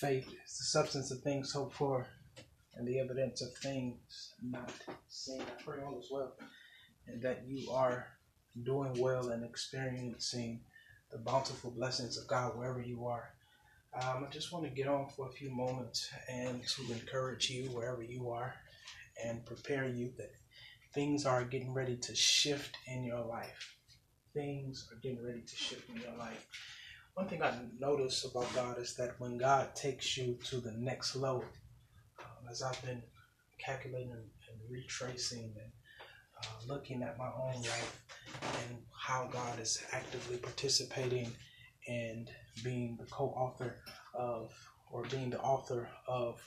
faith is the substance of things hoped for and the evidence of things not seen. I pray all is well and that you are doing well and experiencing the bountiful blessings of God wherever you are. Um, I just want to get on for a few moments and to encourage you wherever you are and prepare you that things are getting ready to shift in your life. Things are getting ready to shift in your life. One thing I notice about God is that when God takes you to the next level, um, as I've been calculating and retracing and uh, looking at my own life and how God is actively participating and being the co-author of or being the author of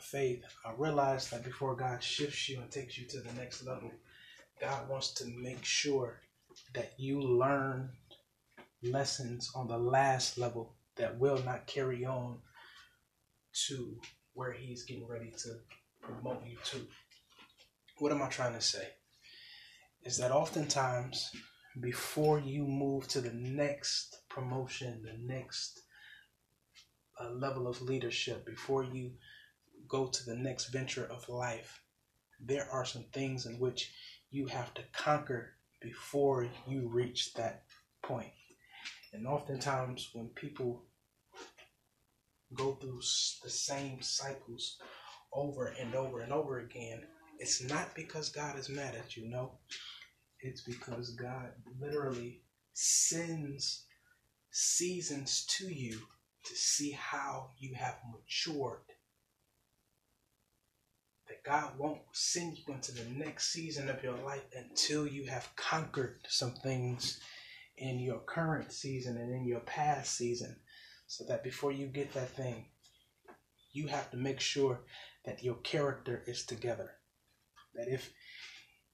faith, I realized that before God shifts you and takes you to the next level, God wants to make sure that you learn lessons on the last level that will not carry on to where He's getting ready to promote you to. What am I trying to say? Is that oftentimes before you move to the next promotion, the next uh, level of leadership, before you go to the next venture of life, there are some things in which you have to conquer before you reach that point. And oftentimes, when people go through the same cycles over and over and over again, it's not because God is mad at you, no. It's because God literally sends seasons to you to see how you have matured that God won't send you into the next season of your life until you have conquered some things in your current season and in your past season. So that before you get that thing, you have to make sure that your character is together. That if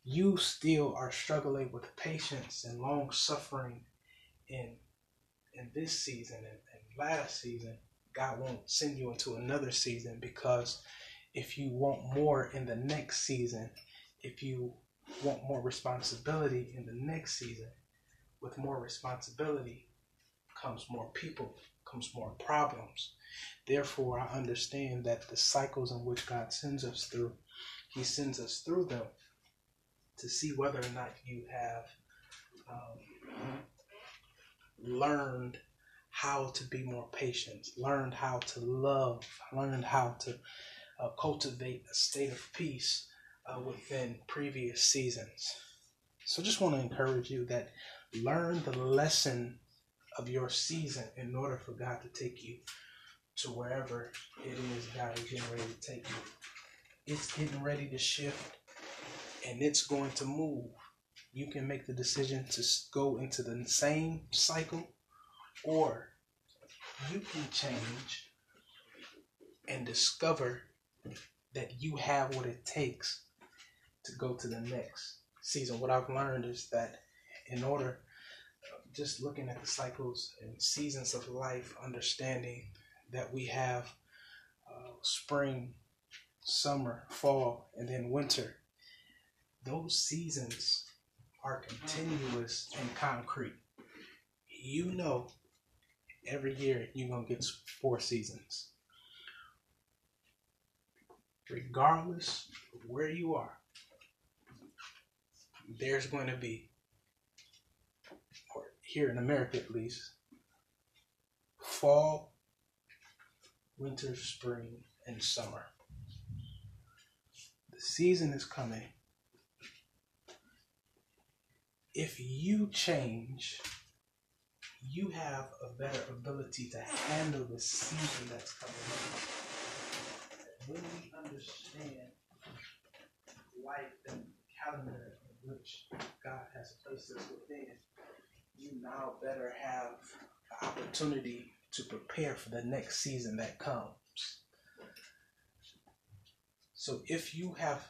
you still are struggling with patience and long suffering in in this season and, and last season, God won't send you into another season because if you want more in the next season, if you want more responsibility in the next season, with more responsibility comes more people, comes more problems. Therefore, I understand that the cycles in which God sends us through, He sends us through them to see whether or not you have um, learned how to be more patient, learned how to love, learned how to uh, cultivate a state of peace uh, within previous seasons. So, I just want to encourage you that learn the lesson of your season in order for God to take you to wherever it is God is getting ready to take you. It's getting ready to shift and it's going to move. You can make the decision to go into the same cycle or you can change and discover that you have what it takes to go to the next season. What I've learned is that in order, just looking at the cycles and seasons of life, understanding that we have uh, spring, summer, fall, and then winter, those seasons are continuous and concrete. You know, every year you're going to get four seasons regardless of where you are, there's going to be, here in America at least, fall, winter, spring, and summer. The season is coming. If you change, you have a better ability to handle the season that's coming up when we understand life and the calendar in which God has placed us within, you now better have the opportunity to prepare for the next season that comes. So if you have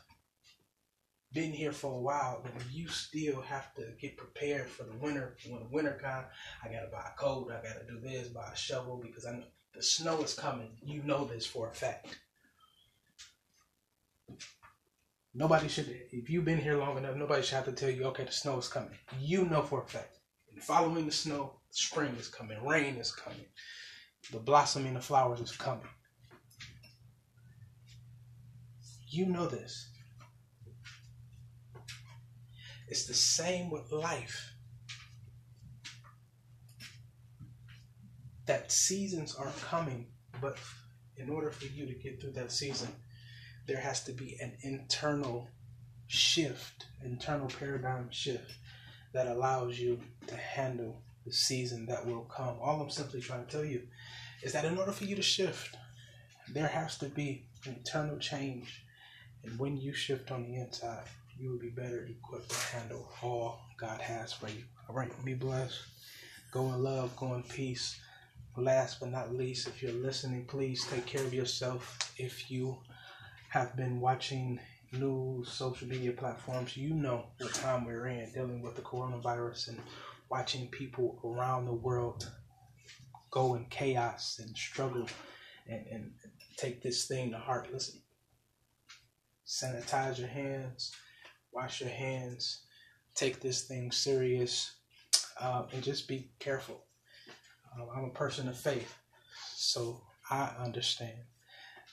been here for a while, then you still have to get prepared for the winter. When the winter comes, I gotta buy a coat, I gotta do this, buy a shovel because I know the snow is coming. You know this for a fact. Nobody should, if you've been here long enough, nobody should have to tell you, okay, the snow is coming. You know for a fact. And following the snow, spring is coming, rain is coming. the blossoming of flowers is coming. You know this. It's the same with life. That seasons are coming, but in order for you to get through that season, there has to be an internal shift, internal paradigm shift that allows you to handle the season that will come. All I'm simply trying to tell you is that in order for you to shift, there has to be an internal change. And when you shift on the inside, you will be better equipped to handle all God has for you. All right, be blessed. Go in love, go in peace. Last but not least, if you're listening, please take care of yourself. If you have been watching news, social media platforms, you know what time we're in dealing with the coronavirus and watching people around the world go in chaos and struggle and, and take this thing to heart. Listen, sanitize your hands, wash your hands, take this thing serious, uh, and just be careful. Uh, I'm a person of faith, so I understand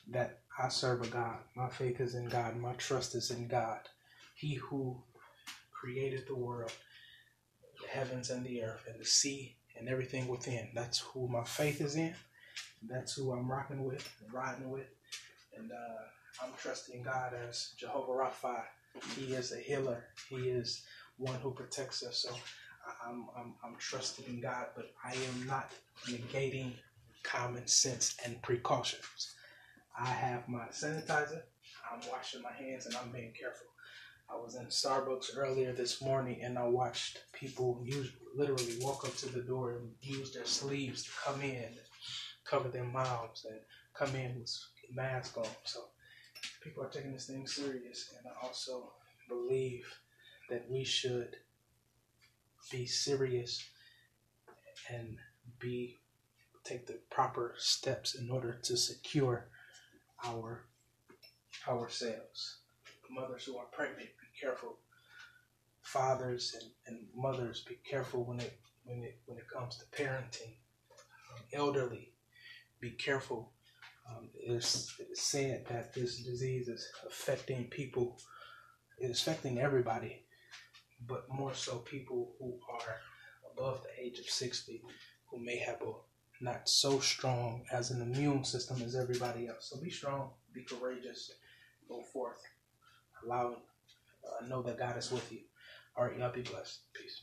that I serve a God. My faith is in God. My trust is in God. He who created the world, the heavens and the earth, and the sea and everything within. That's who my faith is in. That's who I'm rocking with, riding with. And uh, I'm trusting God as Jehovah Rapha. He is a healer. He is one who protects us. So I'm, I'm, I'm trusting in God, but I am not negating common sense and precautions. I have my sanitizer, I'm washing my hands, and I'm being careful. I was in Starbucks earlier this morning and I watched people use literally walk up to the door and use their sleeves to come in, cover their mouths, and come in with masks on. So people are taking this thing serious, and I also believe that we should be serious and be take the proper steps in order to secure our ourselves. Mothers who are pregnant, be careful. Fathers and, and mothers, be careful when it when it when it comes to parenting. Um, elderly, be careful. Um, it's, it's said that this disease is affecting people. It's affecting everybody, but more so people who are above the age of sixty, who may have a not so strong as an immune system as everybody else. So be strong, be courageous, go forth, allow, uh, know that God is with you. All right, y'all be blessed. Peace.